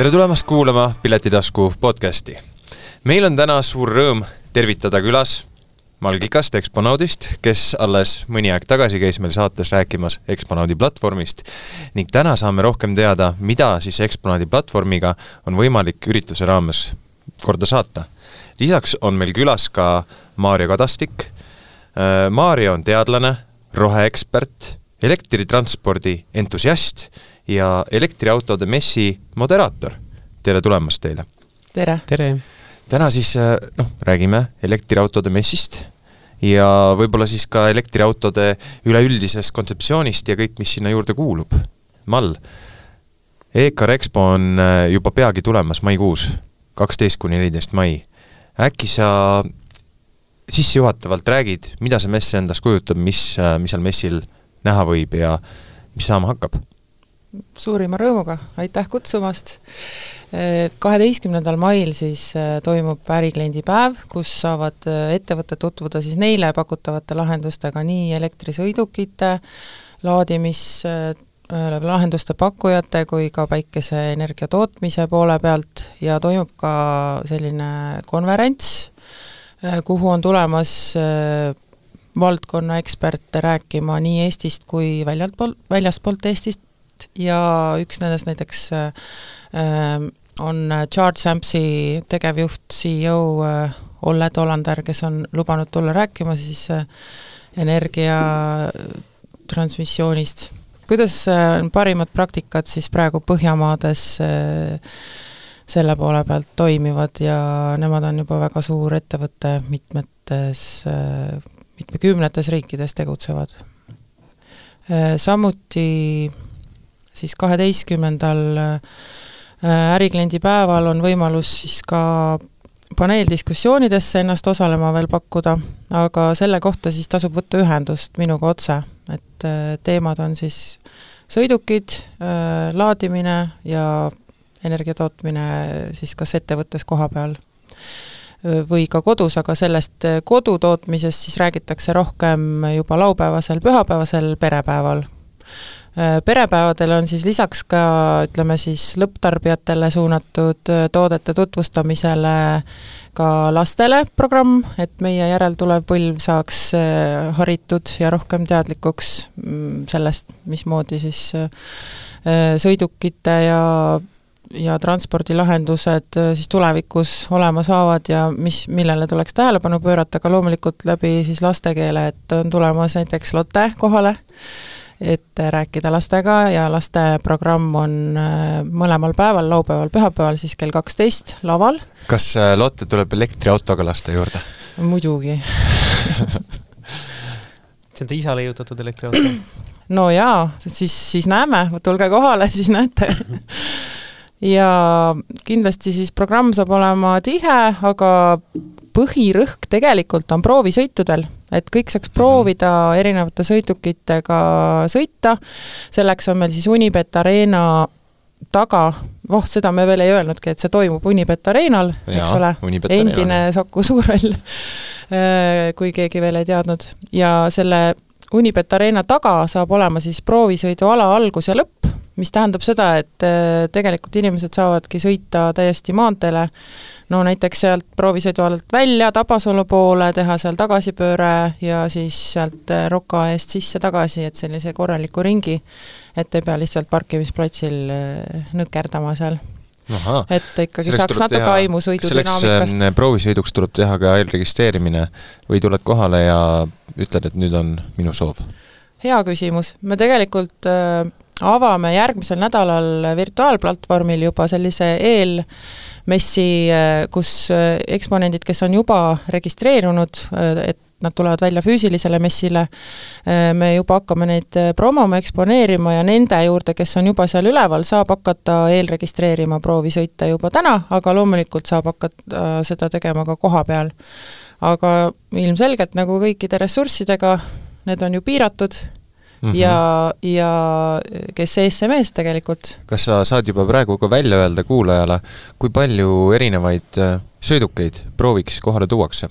tere tulemast kuulama Piletitasku podcasti. meil on täna suur rõõm tervitada külas Malgikast, Exponaudist, kes alles mõni aeg tagasi käis meil saates rääkimas Exponaudi platvormist ning täna saame rohkem teada, mida siis Exponaudi platvormiga on võimalik ürituse raames korda saata. lisaks on meil külas ka Maarja Kadastik. Äh, Maarja on teadlane, roheekspert, elektritranspordi entusiast ja elektriautode messi moderaator. tere tulemast teile! tere! tere! täna siis noh, räägime elektriautode messist ja võib-olla siis ka elektriautode üleüldisest kontseptsioonist ja kõik, mis sinna juurde kuulub. Mall, EKR Expo on juba peagi tulemas maikuus, kaksteist kuni neliteist mai. äkki sa sissejuhatavalt räägid, mida see mess endast kujutab, mis, mis seal messil näha võib ja mis saama hakkab? Suurima rõõmuga, aitäh kutsumast! Kaheteistkümnendal mail siis äh, toimub ärikliendi päev, kus saavad äh, ettevõtted tutvuda siis neile pakutavate lahendustega nii elektrisõidukite laadimis lahenduste pakkujate kui ka päikeseenergia tootmise poole pealt ja toimub ka selline konverents, kuhu on tulemas valdkonna eksperte rääkima nii Eestist kui väljalt, väljastpoolt Eestist ja üks nendest näiteks äh, on Charge Sampsi tegevjuht, CEO äh, Olle Tolander, kes on lubanud tulla rääkima siis äh, energia transmissioonist. kuidas äh, parimad praktikad siis praegu Põhjamaades selle poole pealt toimivad ja nemad on juba väga suur ettevõte mitmetes, mitmekümnetes riikides tegutsevad. Samuti siis kaheteistkümnendal Äh, ärikliendi päeval on võimalus siis ka paneeldiskussioonidesse ennast osalema veel pakkuda, aga selle kohta siis tasub võtta ühendust minuga otse, et äh, teemad on siis sõidukid, äh, laadimine ja energia tootmine siis kas ettevõttes koha peal või ka kodus, aga sellest kodu tootmisest siis räägitakse rohkem juba laupäevasel, pühapäevasel perepäeval perepäevadel on siis lisaks ka ütleme siis lõpptarbijatele suunatud äh, toodete tutvustamisele ka lastele programm, et meie järeltulev põlv saaks äh, haritud ja rohkem teadlikuks mm, sellest, mismoodi siis sõidukite ja ja transpordilahendused siis tulevikus olema saavad ja mis, millele tuleks tähelepanu pöörata, aga loomulikult läbi siis lastekeele, et on tulemas näiteks Lotte kohale, et rääkida lastega ja lasteprogramm on äh, mõlemal päeval, laupäeval, pühapäeval siis kell kaksteist laval. kas äh, Lotte tuleb elektriautoga laste juurde? muidugi see on ta isa leiutatud elektriauto? no jaa, siis, siis näeme, tulge kohale, siis näete ja kindlasti siis programm saab olema tihe, aga põhirõhk tegelikult on proovisõitudel, et kõik saaks proovida erinevate sõidukitega sõita, selleks on meil siis Unibet Arena taga, voh, seda me veel ei öelnudki, et see toimub Unibet Arenal, eks ole, endine Saku Suurhall äh, kui keegi veel ei teadnud, ja selle Unibet Arena taga saab olema siis proovisõiduala algus ja lõpp, mis tähendab seda, et äh, tegelikult inimesed saavadki sõita täiesti maanteele, no näiteks sealt proovisõidualalt välja Tabasalu poole, teha seal tagasipööre ja siis sealt äh, Roka eest sisse tagasi, et sellise korraliku ringi, et ei pea lihtsalt parkimisplatsil äh, nõkerdama seal Aha. et ikkagi selleks saaks natuke aimu sõidudünaamikast. selleks proovisõiduks tuleb teha ka eelregistreerimine või tuled kohale ja ütled, et nüüd on minu soov? hea küsimus, me tegelikult äh, avame järgmisel nädalal virtuaalplatvormil juba sellise eelmessi, kus eksponendid, kes on juba registreerunud, et nad tulevad välja füüsilisele messile, me juba hakkame neid promoma, eksponeerima ja nende juurde, kes on juba seal üleval, saab hakata eelregistreerima proovisõite juba täna, aga loomulikult saab hakata seda tegema ka koha peal. aga ilmselgelt, nagu kõikide ressurssidega, need on ju piiratud mm -hmm. ja, ja kes mees tegelikult. kas sa saad juba praegu ka välja öelda kuulajale, kui palju erinevaid äh, sõidukeid prooviks kohale tuuakse?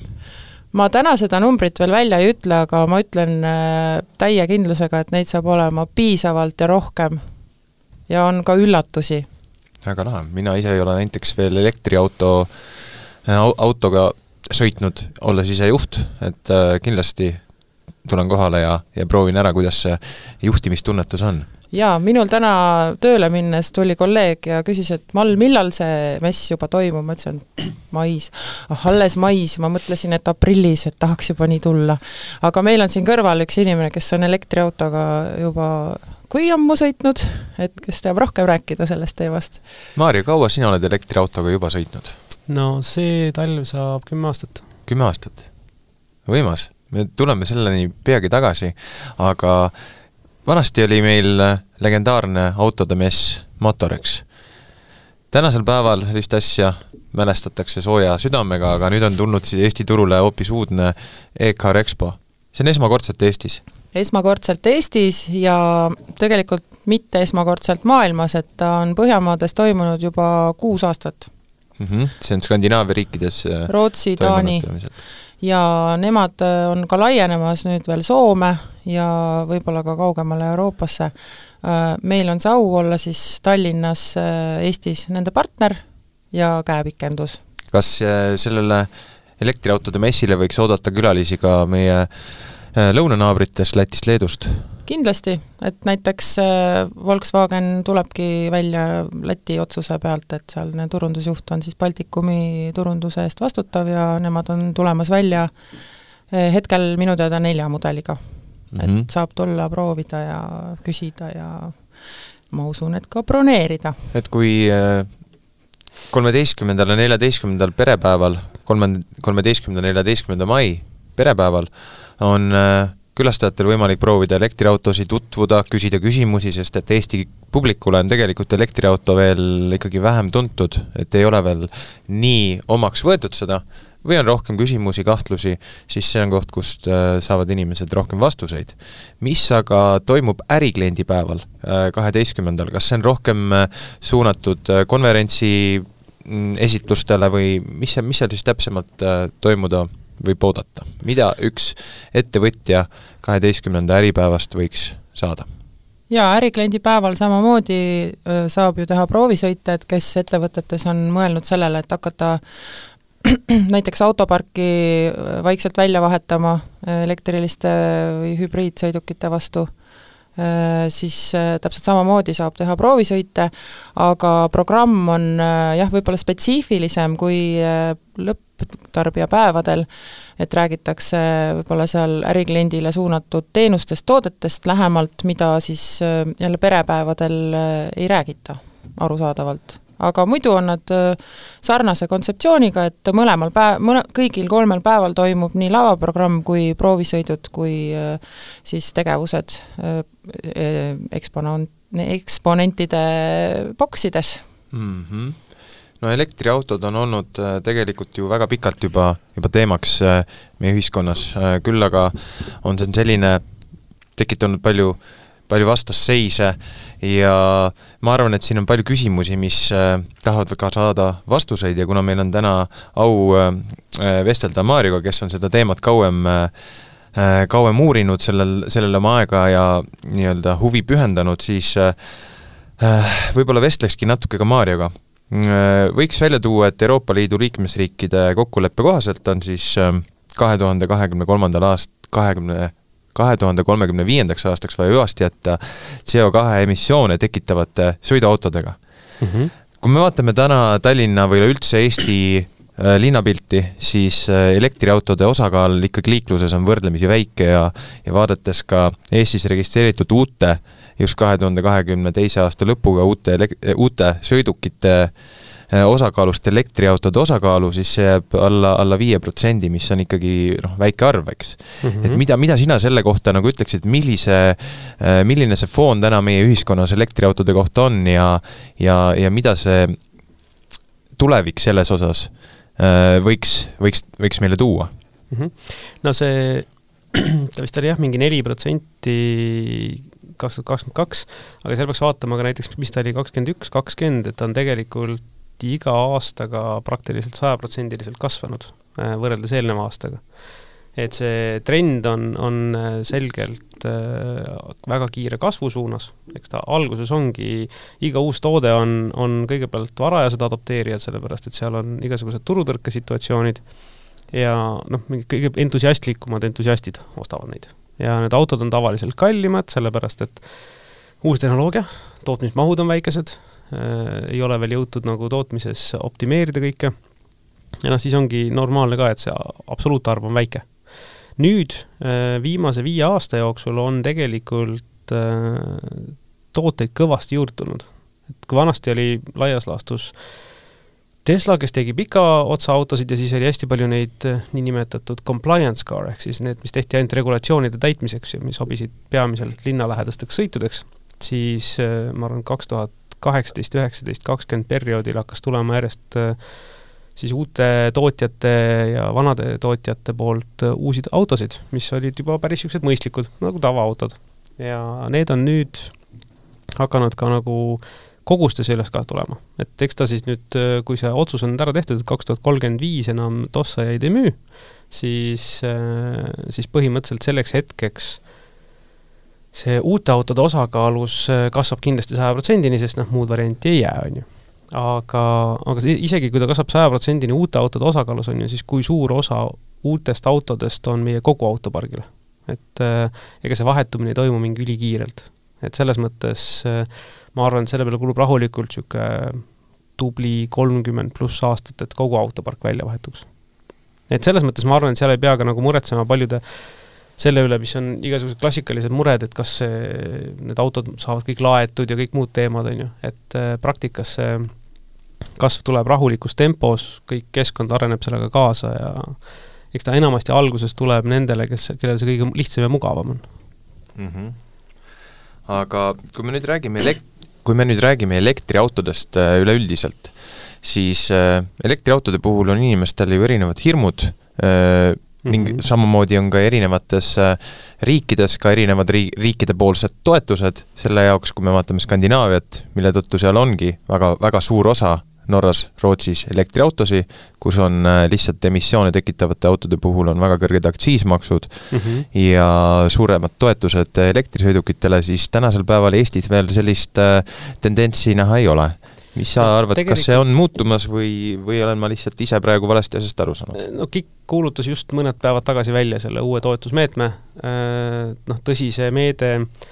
ma täna seda numbrit veel välja ei ütle, aga ma ütlen äh, täie kindlusega, et neid saab olema piisavalt ja rohkem. ja on ka üllatusi väga lahe, mina ise ei ole näiteks veel elektriauto, autoga sõitnud, olles ise juht, et äh, kindlasti tulen kohale ja, ja proovin ära, kuidas see juhtimistunnetus on jaa, minul täna tööle minnes tuli kolleeg ja küsis, et Mall, millal see mess juba toimub, ma ütlesin, mais. ah, alles mais, ma mõtlesin, et aprillis, et tahaks juba nii tulla. aga meil on siin kõrval üks inimene, kes on elektriautoga juba kui ammu sõitnud, et kes teab rohkem rääkida sellest teemast. Maarja, kaua sina oled elektriautoga juba sõitnud? no see talv saab kümme aastat. kümme aastat? võimas, me tuleme selleni peagi tagasi, aga vanasti oli meil legendaarne autode mess Motorex. tänasel päeval sellist asja mälestatakse sooja südamega, aga nüüd on tulnud siis Eesti turule hoopis uudne e-car EXPO. see on esmakordselt Eestis? esmakordselt Eestis ja tegelikult mitte esmakordselt maailmas, et ta on Põhjamaades toimunud juba kuus aastat mm. -hmm. see on Skandinaavia riikides äh, Rootsi, Taani ja nemad äh, on ka laienemas nüüd veel Soome ja võib-olla ka kaugemale Euroopasse. Äh, meil on see au olla siis Tallinnas, äh, Eestis nende partner ja käepikendus. kas sellele elektriautode messile võiks oodata külalisi ka meie lõunanaabritest Lätist, Leedust? kindlasti, et näiteks äh, Volkswagen tulebki välja Läti otsuse pealt, et sealne turundusjuht on siis Baltikumi turunduse eest vastutav ja nemad on tulemas välja äh, hetkel minu teada nelja mudeliga mm. -hmm. et mhm. saab tulla proovida ja küsida ja ma usun, et ka broneerida. et kui äh, kolmeteistkümnendal ja neljateistkümnendal perepäeval, kolme, kolmeteistkümnenda, neljateistkümnenda mai perepäeval on äh, külastajatel võimalik proovida elektriautosid, tutvuda, küsida küsimusi, sest et Eesti publikule on tegelikult elektriauto veel ikkagi vähem tuntud, et ei ole veel nii omaks võetud seda, või on rohkem küsimusi, kahtlusi, siis see on koht, kust äh, saavad inimesed rohkem vastuseid. mis aga toimub ärikliendi päeval, äh, kaheteistkümnendal, kas see on rohkem suunatud konverentsi mm, esitlustele või mis mis seal siis täpsemalt toimuda võib oodata, mida üks ettevõtja kaheteistkümnenda äripäevast võiks saada? jaa, ärikliendi päeval samamoodi saab ju teha proovisõite, et kes ettevõtetes on mõelnud sellele, et hakata näiteks autoparki vaikselt välja vahetama elektriliste või hübriidsõidukite vastu siis täpselt samamoodi saab teha proovisõite, aga programm on jah, võib-olla spetsiifilisem kui lõpptarbijapäevadel, et räägitakse võib-olla seal ärikliendile suunatud teenustest, toodetest lähemalt, mida siis jälle perepäevadel ei räägita, arusaadavalt aga muidu on nad äh, sarnase kontseptsiooniga, et mõlemal päev, mõne, kõigil kolmel päeval toimub nii lavaprogramm kui proovisõidud kui äh, siis tegevused äh, eksponoon-, eksponentide boksides mm. -hmm no elektriautod on olnud tegelikult ju väga pikalt juba, juba teemaks meie ühiskonnas, küll aga on see selline tekitanud palju, palju vastasseise ja ma arvan, et siin on palju küsimusi, mis äh, tahavad ka saada vastuseid ja kuna meil on täna au äh, vestelda Maarjuga, kes on seda teemat kauem äh, kauem uurinud, sellel, sellele oma aega ja nii-öelda huvi pühendanud, siis võib-olla vestlekski natuke ka Maarjaga. Võiks välja tuua, et Euroopa Liidu liikmesriikide kokkuleppe kohaselt on siis kahe tuhande kahekümne kolmandal aast-, kahekümne kahe tuhande kolmekümne viiendaks aastaks vaja hüvasti jätta CO2 emissioone tekitavate sõiduautodega mm. -hmm. kui me vaatame täna Tallinna või üleüldse Eesti äh, linnapilti, siis äh, elektriautode osakaal ikkagi liikluses on võrdlemisi väike ja, ja vaadates ka Eestis registreeritud uute, just kahe tuhande kahekümne teise aasta lõpuga uute, uute sõidukite Äh, osakaalust elektriautode osakaalu, siis see jääb alla, alla viie protsendi, mis on ikkagi noh, väike arv, eks mm. -hmm. et mida, mida sina selle kohta nagu ütleksid, millise, äh, milline see foon täna meie ühiskonnas elektriautode kohta on ja, ja, ja mida see tulevik selles osas võiks, võiks, võiks meile tuua mm? -hmm. no see, ta vist oli jah, mingi neli protsenti kaks tuhat kakskümmend kaks, aga seal peaks vaatama ka näiteks, mis ta oli kakskümmend üks, kakskümmend, et on tegelikult iga aastaga praktiliselt sajaprotsendiliselt kasvanud äh, võrreldes eelneva aastaga. et see trend on, on äh, selgelt äh, väga kiire kasvu suunas, eks ta alguses ongi, iga uus toode on, on kõigepealt varajased adopteerijad, sellepärast et seal on igasugused turutõrkesituatsioonid ja noh, mingid kõige entusiastlikumad entusiastid ostavad neid. Ja need autod on tavaliselt kallimad, sellepärast et uus tehnoloogia, tootmismahud on väikesed äh,, ei ole veel jõutud nagu tootmises optimeerida kõike ja noh, siis ongi normaalne ka, et see absoluutarv on väike. nüüd äh, viimase viie aasta jooksul on tegelikult äh, tooteid kõvasti juurde tulnud. et kui vanasti oli laias laastus Tesla, kes tegi pika otsa autosid ja siis oli hästi palju neid äh, niinimetatud compliance car ehk siis need, mis tehti ainult regulatsioonide täitmiseks ja mis sobisid peamiselt linnalähedasteks sõitudeks, siis ma arvan, kaks tuhat kaheksateist, üheksateist, kakskümmend perioodil hakkas tulema järjest äh, siis uute tootjate ja vanade tootjate poolt äh, uusi autosid, mis olid juba päris niisugused mõistlikud, nagu tavaautod. ja need on nüüd hakanud ka nagu kogustes üles ka tulema. et eks ta siis nüüd, äh, kui see otsus on ära tehtud, et kaks tuhat kolmkümmend viis enam tossajaid ei müü, siis, äh, siis põhimõtteliselt selleks hetkeks see uute autode osakaalus kasvab kindlasti saja protsendini, sest noh, muud varianti ei jää, on ju aga, aga see, isegi kui ta kasvab saja protsendini uute autode osakaalus, on ju, siis kui suur osa uutest autodest on meie kogu autopargil? et äh, ega see vahetumine ei toimu mingi ülikiirelt. Et selles mõttes äh, ma arvan, et selle peale kulub rahulikult niisugune tubli kolmkümmend pluss aastat, et kogu autopark välja vahetuks. et selles mõttes ma arvan, et seal ei pea ka nagu muretsema paljude selle üle, mis on igasugused klassikalised mured, et kas see, need autod saavad kõik laetud ja kõik muud teemad, on ju, et äh, praktikas see kasv tuleb rahulikus tempos, kõik keskkond areneb sellega kaasa ja eks ta enamasti alguses tuleb nendele, kes, kellel see kõige lihtsam ja mugavam on mm. -hmm. Aga kui me nüüd räägime elek-, kui me nüüd räägime elektriautodest äh, üleüldiselt, siis äh, elektriautode puhul on inimestel ju erinevad hirmud äh, ning mm -hmm. samamoodi on ka erinevates riikides ka erinevad ri-, riikidepoolsed toetused selle jaoks, kui me vaatame Skandinaaviat, mille tõttu seal ongi väga, väga suur osa Norras, Rootsis elektriautosid, kus on äh, lihtsalt emissioone tekitavate autode puhul on väga kõrged aktsiismaksud mm -hmm. ja suuremad toetused elektrisõidukitele, siis tänasel päeval Eestis veel sellist äh, tendentsi näha ei ole mis sa arvad no,, kas see on muutumas või, või olen ma lihtsalt ise praegu valesti asjast aru saanud? no KIK kuulutas just mõned päevad tagasi välja selle uue toetusmeetme, äh, noh tõsi, see meede äh,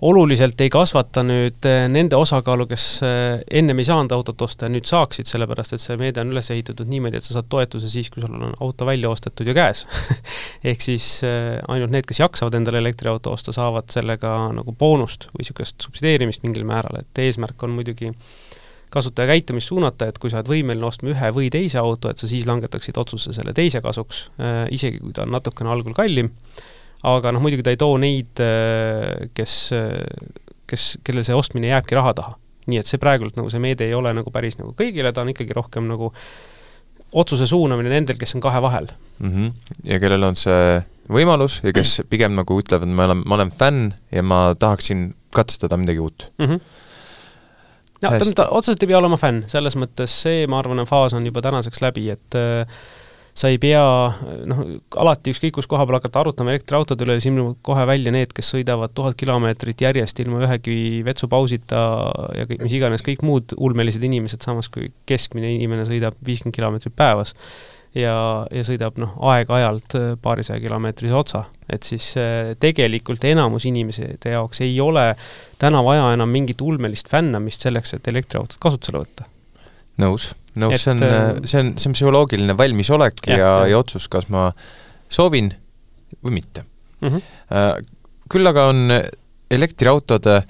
oluliselt ei kasvata nüüd eh, nende osakaalu, kes eh, ennem ei saanud autot osta ja nüüd saaksid, sellepärast et see meede on üles ehitatud niimoodi, et sa saad toetuse siis, kui sul on auto välja ostetud ja käes. Ehk siis eh, ainult need, kes jaksavad endale elektriauto osta, saavad sellega nagu boonust või niisugust subsideerimist mingil määral, et eesmärk on muidugi kasutaja käitumist suunata, et kui sa oled võimeline ostma ühe või teise auto, et sa siis langetaksid otsuse selle teise kasuks, isegi kui ta on natukene algul kallim aga noh, muidugi ta ei too neid, äh, kes, kes, kellel see ostmine jääbki raha taha. nii et see praegult nagu see meede ei ole nagu päris nagu kõigile, ta on ikkagi rohkem nagu otsuse suunamine nendel, kes on kahe vahel mm. -hmm. ja kellel on see võimalus ja kes pigem nagu ütlevad, ma olen, ma olen fänn ja ma tahaksin katsetada midagi uut mm. -hmm no ta, ta otseselt ei pea olema fänn, selles mõttes see, ma arvan, faas on juba tänaseks läbi, et äh, sa ei pea noh, alati ükskõik kus koha peal hakata arutama elektriautode üle, ilmuvad kohe välja need, kes sõidavad tuhat kilomeetrit järjest ilma ühegi vetsupausita ja kõik, mis iganes, kõik muud ulmelised inimesed, samas kui keskmine inimene sõidab viiskümmend kilomeetrit päevas ja, ja sõidab noh, aeg-ajalt paarisaja kilomeetrise otsa. et siis eh, tegelikult enamus inimeste jaoks ei ole täna vaja enam mingit ulmelist fännamist selleks, et elektriautot kasutusele võtta. nõus nõus, see on, äh, see on, see on psühholoogiline valmisolek ja, ja, ja otsus, kas ma soovin või mitte mm. -hmm. Küll aga on elektriautode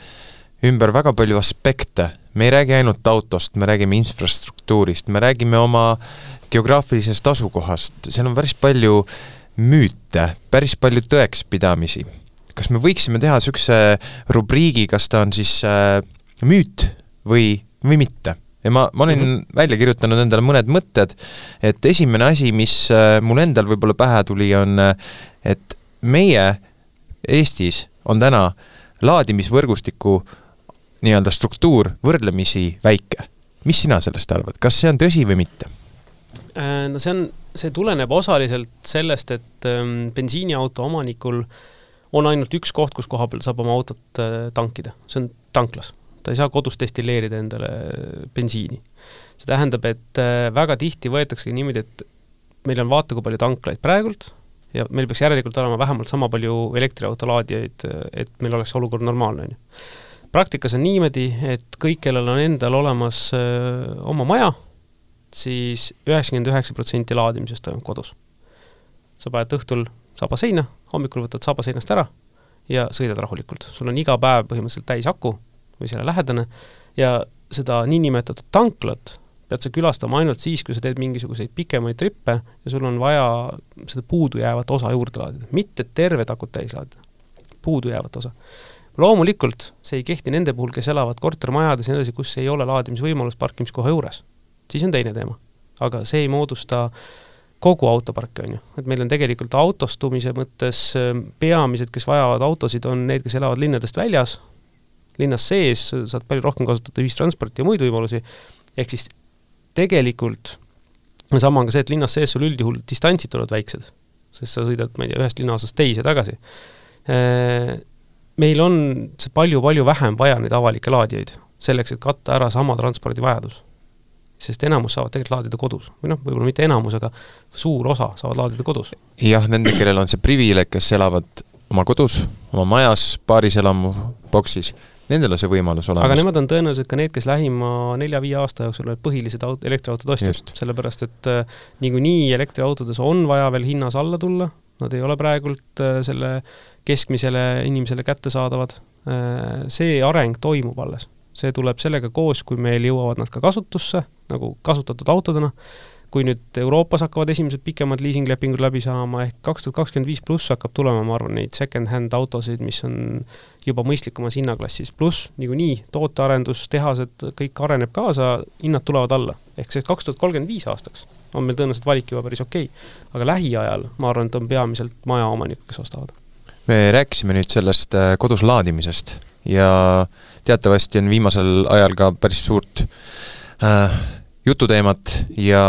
ümber väga palju aspekte, me ei räägi ainult autost, me räägime infrastruktuurist, me räägime oma geograafilisest asukohast, seal on päris palju müüte, päris palju tõekspidamisi. kas me võiksime teha niisuguse rubriigi, kas ta on siis äh, müüt või, või mitte? Ja ma, ma olin mm -hmm. välja kirjutanud endale mõned mõtted, et esimene asi, mis äh, mul endal võib-olla pähe tuli, on, äh, et meie Eestis on täna laadimisvõrgustiku nii-öelda struktuur võrdlemisi väike. mis sina sellest arvad, kas see on tõsi või mitte? Äh, no see on, see tuleneb osaliselt sellest, et ähm, bensiiniauto omanikul on ainult üks koht, kus koha peal saab oma autot tankida, see on tanklas. Ta ei saa kodus destilleerida endale bensiini. see tähendab, et äh, väga tihti võetaksegi niimoodi, et meil on vaata, kui palju tanklaid praegult ja meil peaks järelikult olema vähemalt sama palju elektriauto laadijaid, et meil oleks olukord normaalne, on ju. praktikas on niimoodi, et kõik, kellel on endal olemas öö, oma maja, siis üheksakümmend üheksa protsenti laadimisest toimub kodus. sa paned õhtul saba seina, hommikul võtad saba seinast ära ja sõidad rahulikult. sul on iga päev põhimõtteliselt täis aku või selle lähedane ja seda niinimetatud tanklat pead sa külastama ainult siis, kui sa teed mingisuguseid pikemaid trippe ja sul on vaja seda puudujäävat osa juurde laadida, mitte terved akud täis laadida, puudujäävat osa. loomulikult see ei kehti nende puhul, kes elavad kortermajades ja nii edasi, kus ei ole laadimisvõimalust parkimiskoha juures. siis on teine teema. aga see ei moodusta kogu autoparki, on ju, et meil on tegelikult autostumise mõttes ähm, peamised, kes vajavad autosid, on need, kes elavad linnadest väljas, linnas sees saad palju rohkem kasutada ühistransporti ja muid võimalusi, ehk siis tegelikult sama on ka see, et linnas sees sul üldjuhul distantsid tulevad väiksed, sest sa sõidad, ma ei tea, ühest linnaosast teise tagasi. Äh, meil on see palju-palju vähem vaja neid avalikke laadijaid, selleks, et katta ära sama transpordivajadus. sest enamus saavad tegelikult laadida kodus või noh, võib-olla mitte enamus, aga suur osa saavad laadida kodus. jah, nende, kellel on see privileeg, kes elavad oma kodus, oma majas, paaris elamu boksis nendel on see võimalus olemas. aga nemad on tõenäoliselt ka need, kes lähima nelja-viie aasta jooksul olid põhilised aut-, elektriautode ostjad, sellepärast et äh, niikuinii elektriautodes on vaja veel hinnas alla tulla, nad ei ole praegult äh, selle keskmisele inimesele kättesaadavad. Äh,, see areng toimub alles. see tuleb sellega koos, kui meil jõuavad nad ka kasutusse, nagu kasutatud autodena, kui nüüd Euroopas hakkavad esimesed pikemad liisinglepingud läbi saama, ehk kaks tuhat kakskümmend viis pluss hakkab tulema, ma arvan, neid second-hand autosid, mis on juba mõistlikumas hinnaklassis, pluss niikuinii tootearendus, tehased, kõik areneb kaasa, hinnad tulevad alla. ehk see kaks tuhat kolmkümmend viis aastaks on meil tõenäoliselt valik juba päris okei okay.. aga lähiajal, ma arvan, et on peamiselt majaomanikud, kes ostavad. me rääkisime nüüd sellest äh, kodus laadimisest ja teatavasti on viimasel ajal ka päris suurt äh, jututeemat ja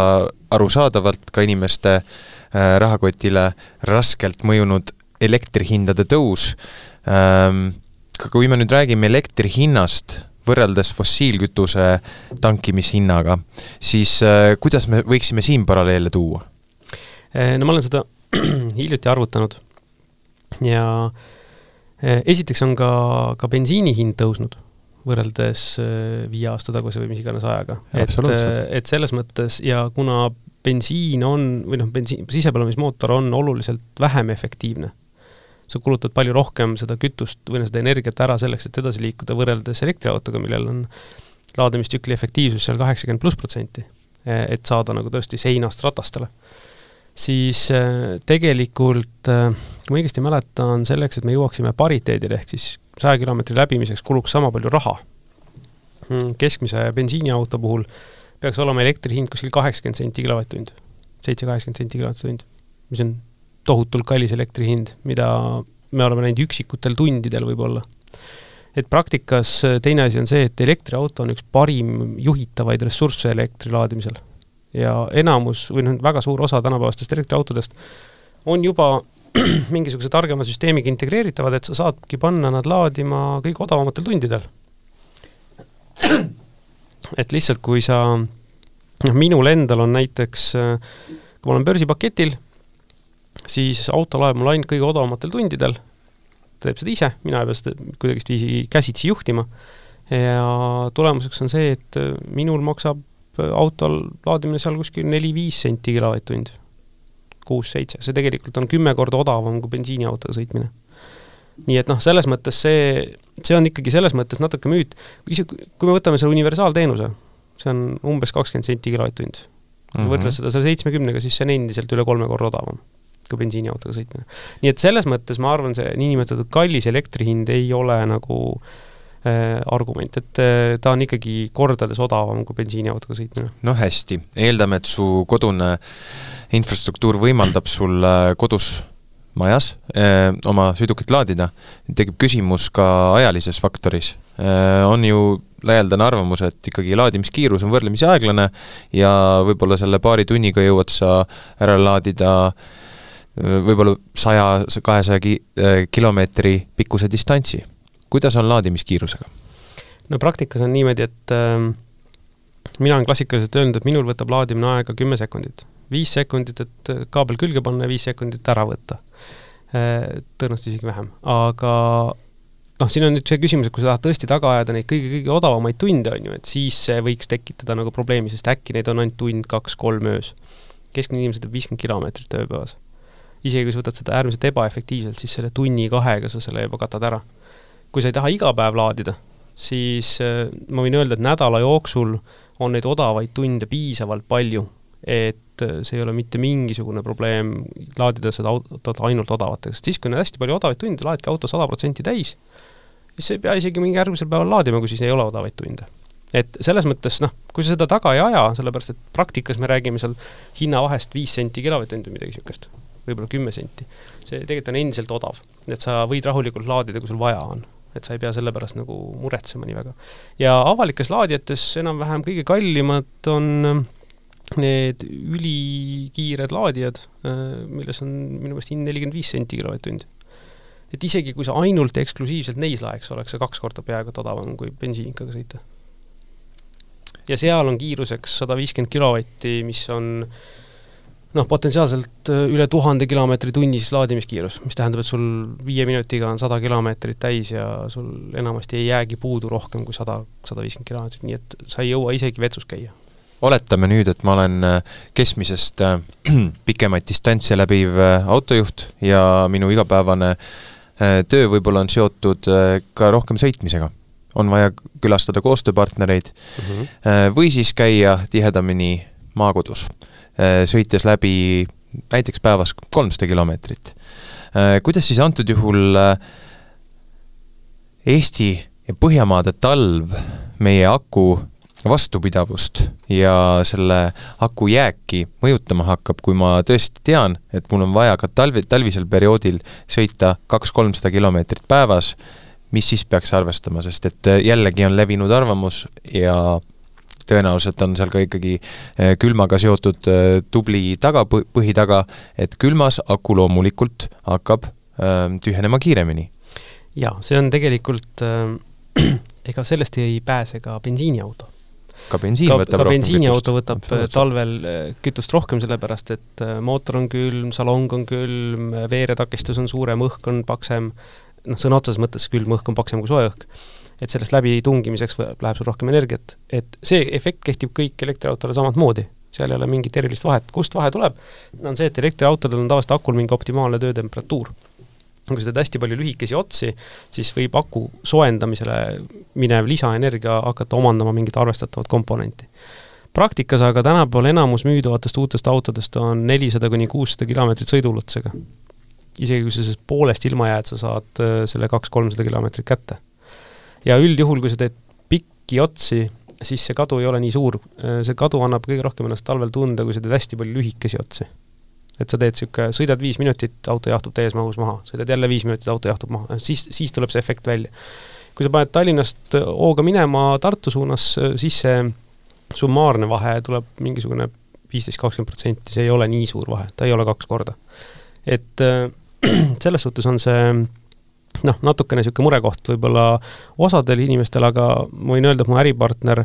arusaadavalt ka inimeste äh, rahakotile raskelt mõjunud elektrihindade tõus ähm, kui me nüüd räägime elektri hinnast võrreldes fossiilkütuse tankimishinnaga, siis äh, kuidas me võiksime siin paralleele tuua? Äh, no ma olen seda hiljuti arvutanud ja esiteks on ka, ka bensiini hind tõusnud võrreldes äh, viie aasta taguse või mis iganes ajaga. et, äh, et selles mõttes ja kuna bensiin on, või noh, bensiin, sisepõlemismootor on oluliselt vähem efektiivne sa kulutad palju rohkem seda kütust või seda energiat ära selleks, et edasi liikuda, võrreldes elektriautoga, millel on laadimistsükli efektiivsus seal kaheksakümmend pluss protsenti, e, et saada nagu tõesti seinast ratastele. siis e, tegelikult, e, kui ma õigesti mäletan, selleks, et me jõuaksime pariteedile, ehk siis saja kilomeetri läbimiseks kuluks sama palju raha, mm, keskmise bensiiniauto puhul peaks olema elektri hind kuskil kaheksakümmend senti kilovatt-tund, seitse-kaheksakümmend senti kilovatt-tund, mis on tohutult kallis elektri hind, mida me oleme näinud üksikutel tundidel võib-olla. et praktikas äh, teine asi on see, et elektriauto on üks parim juhitavaid ressursse elektri laadimisel. ja enamus või noh, väga suur osa tänapäevastest elektriautodest on juba mingisuguse targema süsteemiga integreeritavad, et sa saadki panna nad laadima kõige odavamatel tundidel. et lihtsalt, kui sa, noh, minul endal on näiteks, äh, kui ma olen börsipaketil siis auto laeb mul ainult kõige odavamatel tundidel, teeb seda ise, mina ei pea seda kuidagiviisi käsitsi juhtima, ja tulemuseks on see, et minul maksab autol laadimine seal kuskil neli-viis senti kilovatt-tund, kuus-seitse, see tegelikult on kümme korda odavam kui bensiiniautoga sõitmine. nii et noh, selles mõttes see, see on ikkagi selles mõttes natuke müüt, isegi kui me võtame selle universaalteenuse, see on umbes kakskümmend senti kilovatt-tund. kui mm -hmm. võrdled seda selle seitsmekümnega, siis see on endiselt üle kolme korra odavam kui bensiiniautoga sõitmine. nii et selles mõttes ma arvan, see niinimetatud kallis elektri hind ei ole nagu äh, argument, et äh, ta on ikkagi kordades odavam kui bensiiniautoga sõitmine. no hästi, eeldame, et su kodune infrastruktuur võimaldab sul äh, kodus majas eh, oma sõidukit laadida, tekib küsimus ka ajalises faktoris on ju laialdane arvamus, et ikkagi laadimiskiirus on võrdlemisi aeglane ja võib-olla selle paari tunniga jõuad sa ära laadida võib-olla saja, kahesaja ki-, kilomeetri pikkuse distantsi. Kuidas on laadimiskiirusega? no praktikas on niimoodi, et äh, mina olen klassikaliselt öelnud, et minul võtab laadimine aega kümme sekundit. viis sekundit, et kaabel külge panna ja viis sekundit ära võtta äh,. tõenäoliselt isegi vähem, aga noh, siin on nüüd see küsimus, et kui sa tahad tõesti taga ajada neid kõige-kõige odavamaid tunde, on ju, et siis see võiks tekitada nagu probleemi, sest äkki neid on ainult tund, kaks, kolm öös. keskmine inimene sõidab viiskümmend kilomeetrit ööpäevas. isegi kui sa võtad seda äärmiselt ebaefektiivselt, siis selle tunni-kahega sa selle juba katad ära. Kui sa ei taha iga päev laadida, siis äh, ma võin öelda, et nädala jooksul on neid odavaid tunde piisavalt palju, et äh, see ei ole mitte mingisugune probleem laadida seda autot ainult odavatega, sest siis, kui on hästi palju odavaid tunde, laadidki auto sada protsenti täis siis sa ei pea isegi mingi järgmisel päeval laadima, kui siis ei ole odavaid tunde. et selles mõttes noh, kui sa seda taga ei aja, sellepärast et praktikas me räägime seal hinnavahest viis senti kilovatt-tund või midagi niisugust, võib-olla kümme senti, see tegelikult on endiselt odav. et sa võid rahulikult laadida, kui sul vaja on et sa ei pea selle pärast nagu muretsema nii väga. ja avalikes laadijates enam-vähem kõige kallimad on äh, need ülikiired laadijad, äh, milles on minu meelest hind nelikümmend viis senti kilovatt-tund et isegi kui sa ainult eksklusiivselt neis laeks, oleks see kaks korda peaaegu et odavam kui bensiinikaga sõita. ja seal on kiiruseks sada viiskümmend kilovatti, mis on noh, potentsiaalselt äh, üle tuhande kilomeetri tunnis laadimiskiirus, mis tähendab, et sul viie minutiga on sada kilomeetrit täis ja sul enamasti ei jäägi puudu rohkem kui sada, sada viiskümmend kilomeetrit, nii et sa ei jõua isegi vetsus käia oletame nüüd, et ma olen äh, keskmisest äh, pikemaid distantse läbiv autojuht ja minu igapäevane äh, Äh, töö võib-olla on seotud äh, ka rohkem sõitmisega. on vaja külastada koostööpartnereid mm -hmm. või siis käia tihedamini maakodus, sõites läbi näiteks päevas kolmsada kilomeetrit. kuidas siis antud juhul Eesti ja Põhjamaade talv meie aku vastupidavust ja selle aku jääki mõjutama hakkab, kui ma tõesti tean, et mul on vaja ka talvi, talvisel perioodil sõita kaks-kolmsada kilomeetrit päevas, mis siis peaks arvestama, sest et jällegi on levinud arvamus ja tõenäoliselt on seal ka ikkagi eh, külmaga seotud eh, tubli taga, põhi taga, et külmas aku loomulikult hakkab eh, tühjenema kiiremini. jaa, see on tegelikult äh, ega sellest ei pääse ka bensiiniauto ka bensiin ka, võtab ka bensiiniauto võtab talvel kütust rohkem, sellepärast et mootor on külm, salong on külm, veeretakistus on suurem, õhk on paksem, noh, sõna otseses mõttes külm õhk on paksem kui soe õhk. Et sellest läbi tungimiseks läheb sul rohkem energiat, et see efekt kehtib kõik elektriautole samamoodi seal ei ole mingit erilist vahet, kust vahe tuleb, on see, et elektriautodel on tavaliselt akul mingi optimaalne töötemperatuur kui sa teed hästi palju lühikesi otsi, siis võib aku soojendamisele minev lisaenergia hakata omandama mingit arvestatavat komponenti. praktikas aga tänapäeval enamus müüdavatest uutest autodest on nelisada kuni kuussada kilomeetrit sõiduulatusega. isegi kui sa sellest poolest ilma jääd, sa saad äh, selle kaks-kolmsada kilomeetrit kätte. Ja üldjuhul, kui sa teed pikki otsi, siis see kadu ei ole nii suur, see kadu annab kõige rohkem ennast talvel tunda, kui sa teed hästi palju lühikesi otsi. Et sa teed niisugune, sõidad viis minutit, auto jahtub täies mahus maha, sõidad jälle viis minutit, auto jahtub maha, siis, siis tuleb see efekt välja. kui sa paned Tallinnast hooga minema Tartu suunas, siis see summaarne vahe tuleb mingisugune viisteist, kakskümmend protsenti, see ei ole nii suur vahe, ta ei ole kaks korda. et selles suhtes on see noh, natukene niisugune murekoht võib-olla osadel inimestel, aga ma võin öelda, et mu äripartner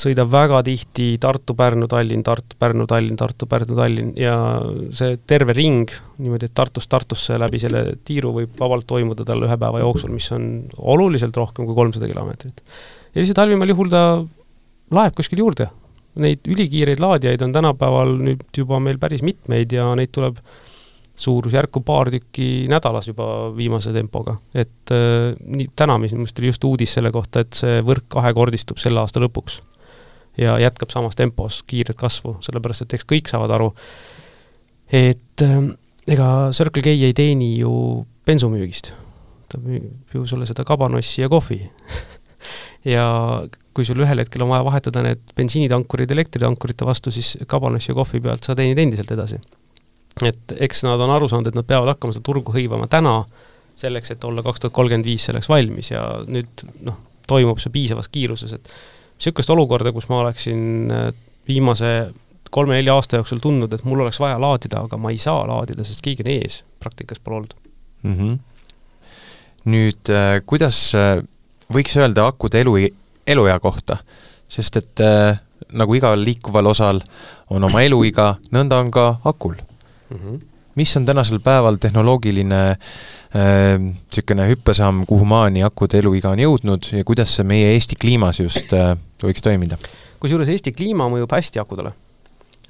sõidab väga tihti Tartu-Pärnu, Tallinn, Tartu-Pärnu, Tallinn, Tartu-Pärnu, Tallinn ja see terve ring niimoodi, et Tartust Tartusse läbi selle tiiru võib vabalt toimuda tal ühe päeva jooksul, mis on oluliselt rohkem kui kolmsada kilomeetrit. ja lihtsalt halvimal juhul ta laeb kuskil juurde. Neid ülikiireid laadijaid on tänapäeval nüüd juba meil päris mitmeid ja neid tuleb suurusjärku paar tükki nädalas juba viimase tempoga. et äh, nii, täna minu meelest oli just uudis selle kohta, et see võrk kahekordistub selle aasta lõpuks ja jätkab samas tempos kiiret kasvu, sellepärast et eks kõik saavad aru, et äh, ega Circle K ei teeni ju bensumüügist. ta müüb ju sulle seda kabanossi ja kohvi ja kui sul ühel hetkel on vaja vahetada need bensiinitankurid elektritankurite vastu, siis kabanossi ja kohvi pealt sa teenid endiselt edasi. Et eks nad on aru saanud, et nad peavad hakkama seda turgu hõivama täna, selleks, et olla kaks tuhat kolmkümmend viis selleks valmis ja nüüd noh, toimub see piisavas kiiruses, et niisugust olukorda, kus ma oleksin äh, viimase kolme-nelja aasta jooksul tundnud, et mul oleks vaja laadida, aga ma ei saa laadida, sest keegi on ees, praktikas pole olnud mm. -hmm. nüüd äh, kuidas äh, võiks öelda akude elu, eluea kohta, sest et nagu igal liikuval osal on oma eluiga, nõnda on ka akul mm. -hmm. mis on tänasel päeval tehnoloogiline niisugune äh, hüppesamm, kuhu maani akude eluiga on jõudnud ja kuidas see meie Eesti kliimas just äh, võiks toimida? kusjuures Eesti kliima mõjub hästi akudele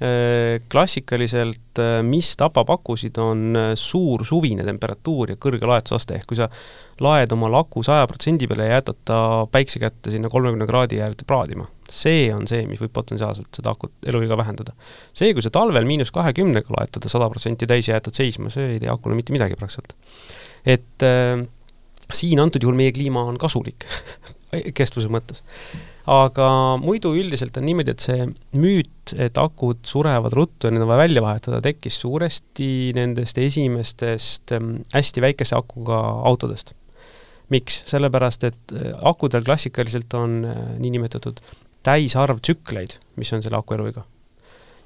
Äh, klassikaliselt, äh, mis tapab akusid, on äh, suur suvine temperatuur ja kõrge laetusaste, ehk kui sa laed oma laku saja protsendi peale ja jätad ta päikse kätte sinna kolmekümne kraadi äärde praadima, see on see, mis võib potentsiaalselt seda akut eluiga vähendada. see, kui sa talvel miinus kahekümnega laed teda sada protsenti täis ja jätad seisma, see ei tee akule mitte midagi praktiliselt. et äh, siin antud juhul meie kliima on kasulik kestvuse mõttes aga muidu üldiselt on niimoodi, et see müüt, et akud surevad ruttu ja need on vaja välja vahetada, tekkis suuresti nendest esimestest ähm, hästi väikese akuga autodest. miks? sellepärast, et äh, akudel klassikaliselt on äh, niinimetatud täisarv tsükleid, mis on selle aku eluiga.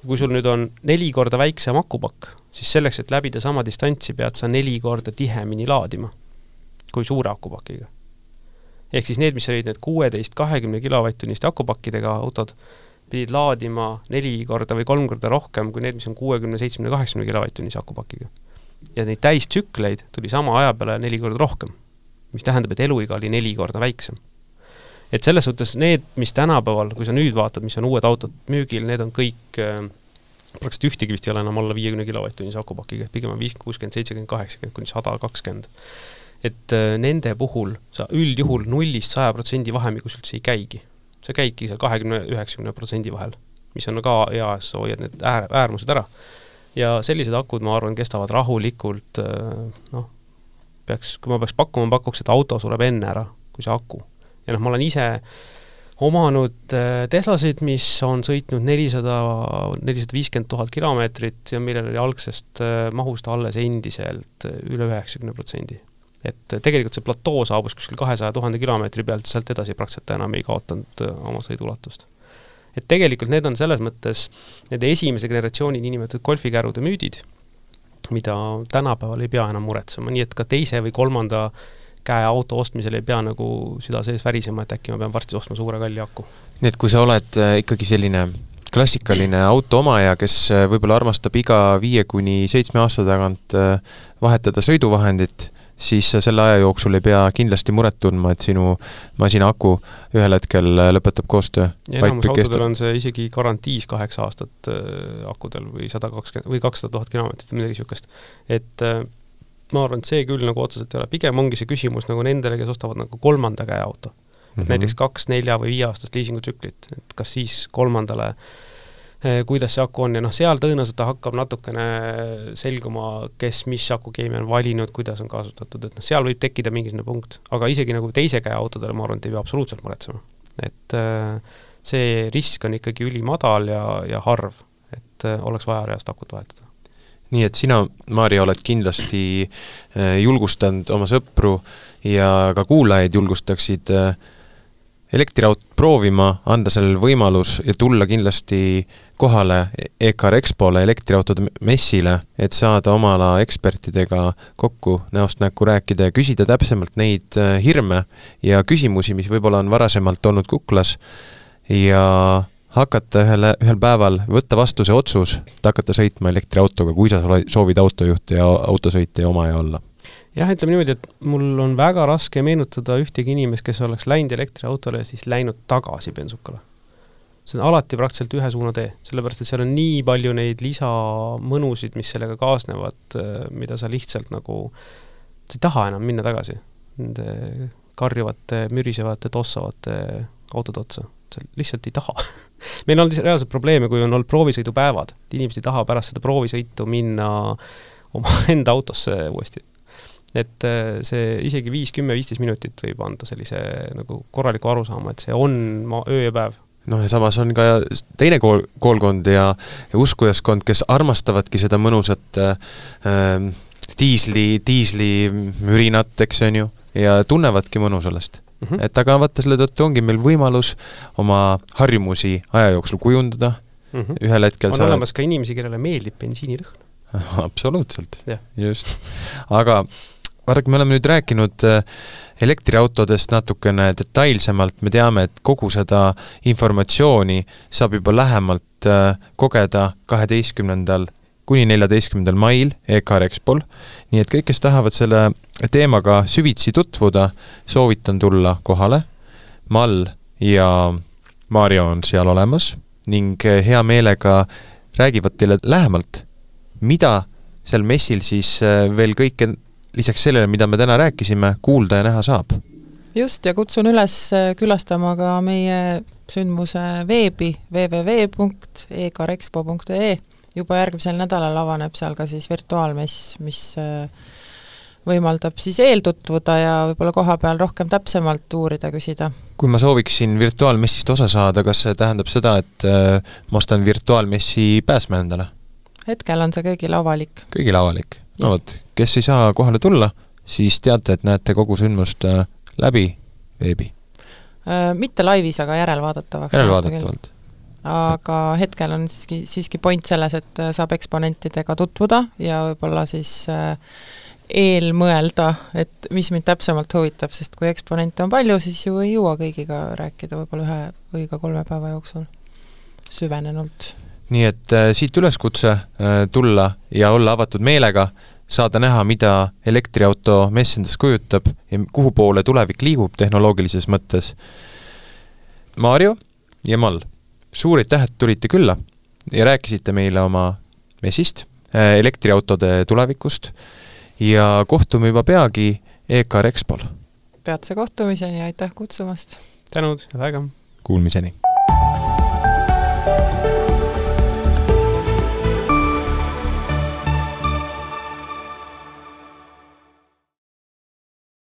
kui sul nüüd on neli korda väiksem akupakk, siis selleks, et läbida sama distantsi, pead sa neli korda tihemini laadima kui suure akupakiga ehk siis need, mis olid need kuueteist, kahekümne kilovatt-tunniste akupakkidega autod, pidid laadima neli korda või kolm korda rohkem kui need, mis on kuuekümne, seitsmekümne, kaheksakümne kilovatt-tunnise akupakiga. ja neid täistsükleid tuli sama aja peale neli korda rohkem, mis tähendab, et eluiga oli neli korda väiksem. Et selles suhtes need, mis tänapäeval, kui sa nüüd vaatad, mis on uued autod müügil, need on kõik äh, praktiliselt ühtegi vist ei ole enam alla viiekümne kilovatt-tunnise akupakiga, pigem on viiskümmend, kuuskümmend, seitsekümmend, kaheksakümmend kuni sada kakskümmend et äh, nende puhul sa üldjuhul nullist saja protsendi vahemikus üldse ei käigi. sa käidki seal kahekümne, üheksakümne protsendi vahel, mis on ka hea, sa hoiad need äär, äärmused ära. ja sellised akud, ma arvan, kestavad rahulikult äh, noh, peaks, kui ma peaks pakkuma, ma pakuks, et auto sureb enne ära, kui see aku. Ja noh, ma olen ise omanud äh, Teslasid, mis on sõitnud nelisada, nelisada viiskümmend tuhat kilomeetrit ja millel oli algsest mahust alles endiselt üle üheksakümne protsendi et tegelikult see platoo saabus kuskil kahesaja tuhande kilomeetri pealt, sealt edasi praktiliselt ta enam ei kaotanud äh, oma sõiduulatust. et tegelikult need on selles mõttes nende esimese generatsiooni niinimetatud golfikärude müüdid, mida tänapäeval ei pea enam muretsema, nii et ka teise või kolmanda käe auto ostmisel ei pea nagu süda sees värisema, et äkki ma pean varsti ostma suure kalli aku. nii et kui sa oled äh, ikkagi selline klassikaline auto omaja, kes äh, võib-olla armastab iga viie kuni seitsme aasta tagant vahetada sõiduvahendit, siis sa selle aja jooksul ei pea kindlasti muret tundma, et sinu masina aku ühel hetkel lõpetab koostöö. ja enamus autodel on see isegi garantiis kaheksa aastat äh, akudel või sada kakskümmend või kakssada tuhat kilomeetrit või midagi niisugust. et äh, ma arvan, et see küll nagu otseselt ei ole, pigem ongi see küsimus nagu nendele, kes ostavad nagu kolmanda käe auto. et mm -hmm. näiteks kaks, nelja või viieaastast liisingutsüklit, et kas siis kolmandale Eh, kuidas see aku on? Ja noh, seal tõenäoliselt ta hakkab natukene selguma, kes mis akukeemia on valinud, kuidas on kasutatud, et noh, seal võib tekkida mingisugune punkt, aga isegi nagu teise käe autodele ma arvan, et ei pea absoluutselt muretsema. et äh, see risk on ikkagi ülimadal ja, ja harv, et äh, oleks vaja reaalselt akut vahetada nii et sina, Maarja, oled kindlasti julgustanud oma sõpru ja ka kuulajaid julgustaksid elektriautot proovima, anda sellele võimalus ja tulla kindlasti kohale EKR EXPO-le, elektriautode messile, et saada oma ala ekspertidega kokku, näost näkku rääkida ja küsida täpsemalt neid äh, hirme ja küsimusi, mis võib-olla on varasemalt olnud kuklas. Ja hakata ühele, ühel päeval, võtta vastu see otsus, et hakata sõitma elektriautoga, kui sa soovid autojuht ja autosõitja ja omaja olla jah, ütleme niimoodi, et mul on väga raske meenutada ühtegi inimest, kes oleks läinud elektriautole ja siis läinud tagasi bensukale see on alati praktiliselt ühe suuna tee, sellepärast et seal on nii palju neid lisamõnusid, mis sellega kaasnevad, mida sa lihtsalt nagu, sa ei taha enam minna tagasi nende karjuvate, mürisevate, tossavate autode otsa. Sa lihtsalt ei taha. Meil on reaalselt probleeme, kui on olnud proovisõidupäevad, inimesed ei taha pärast seda proovisõitu minna omaenda autosse uuesti. Et äh, see isegi viis, kümme, viisteist minutit võib anda sellise nagu korraliku arusaama, et see on ma-, öö ja päev. Noh, ja samas on ka teine kool, koolkond ja, ja uskujaskond, kes armastavadki seda mõnusat äh, diisli, diislimürinat, eks on ju, ja tunnevadki mõnu sellest mm. -hmm. et aga vaata, selle tõttu ongi meil võimalus oma harjumusi aja jooksul kujundada mm, mm. -hmm. ühel hetkel on sa olemas ka inimesi, kellele meeldib bensiinirõhn. absoluutselt Jah., just. aga vaadake, me oleme nüüd rääkinud äh, elektriautodest natukene detailsemalt, me teame, et kogu seda informatsiooni saab juba lähemalt äh, kogeda kaheteistkümnendal kuni neljateistkümnendal mail EKR Expol, nii et kõik, kes tahavad selle teemaga süvitsi tutvuda, soovitan tulla kohale. Mall ja Mario on seal olemas ning äh, hea meelega räägivad teile lähemalt, mida seal messil siis äh, veel kõike lisaks sellele, mida me täna rääkisime, kuulda ja näha saab. just, ja kutsun üles äh, külastama ka meie sündmuse veebi www.ekarexpo.ee. Juba järgmisel nädalal avaneb seal ka siis virtuaalmess, mis äh, võimaldab siis eeltutvuda ja võib-olla koha peal rohkem täpsemalt uurida, küsida. kui ma sooviksin virtuaalmessist osa saada, kas see tähendab seda, et äh, ma ostan virtuaalmessi pääsme endale? hetkel on see kõigile avalik. kõigile avalik? No vot, kes ei saa kohale tulla, siis teate, et näete kogu sündmust äh, läbi veebi, mitte laivis, aga järelvaadatavaks. järelvaadatavalt. Aga hetkel on siiski, siiski point selles, et äh, saab eksponentidega tutvuda ja võib-olla siis äh, eelmõelda, et mis mind täpsemalt huvitab, sest kui eksponente on palju, siis ju ei jõua kõigiga rääkida võib-olla ühe või ka kolme päeva jooksul süvenenult. nii et äh, siit üleskutse äh, tulla ja olla avatud meelega, saada näha, mida elektriauto mess endast kujutab ja kuhu poole tulevik liigub tehnoloogilises mõttes. Mario ja Mall, suur aitäh, et tulite külla ja rääkisite meile oma messist, elektriautode tulevikust ja kohtume juba peagi EKR Expol. peatse kohtumiseni ja aitäh kutsumast! tänud, head aega! Kuulmiseni!